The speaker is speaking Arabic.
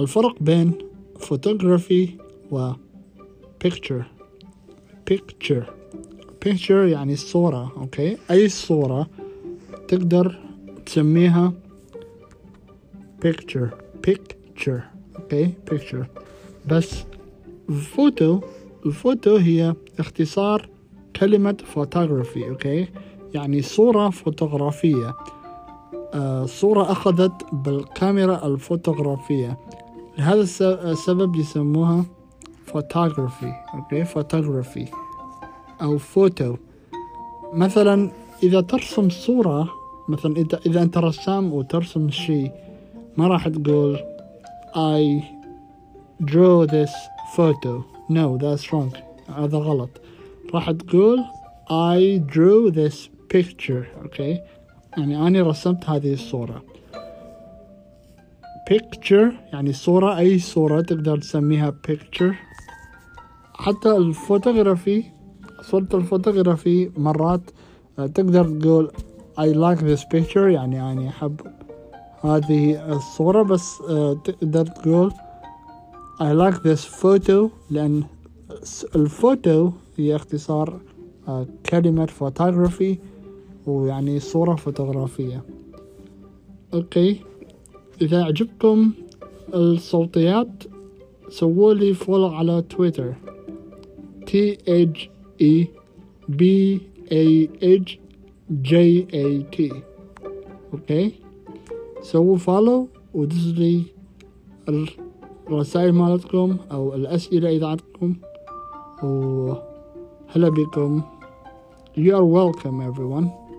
الفرق بين photography و picture. picture. picture يعني الصورة okay أي صورة تقدر تسميها picture. picture okay picture. بس ال photo ال photo هي اختصار كلمة photography okay يعني صورة فوتوغرافية. آه صورة أخذت بالكاميرا الفوتوغرافية. لهذا السبب يسموها photography okay photography. أو فوتو مثلا إذا ترسم صورة مثلا إذا إذا أنت رسام وترسم شيء ما راح تقول I draw this photo. No that's wrong. هذا غلط. راح تقول I drew this picture okay يعني أنا رسمت هذه الصورة. Picture يعني صورة أي صورة تقدر تسميها picture. حتى الفوتوغرافي صورة الفوتوغرافي مرات تقدر تقول I like this picture يعني أنا أحب هذه الصورة بس تقدر تقول I like this photo لأن الفوتو هي اختصار كلمة photography ويعني صورة فوتوغرافية. okay. إذا عجبكم الصوتيات سووا لي follow على تويتر T H E B A H J A T. okay سووا follow ودزوا لي الرسائل مالتكم أو الأسئلة إذا عندكم. وهلا بكم. You are welcome everyone.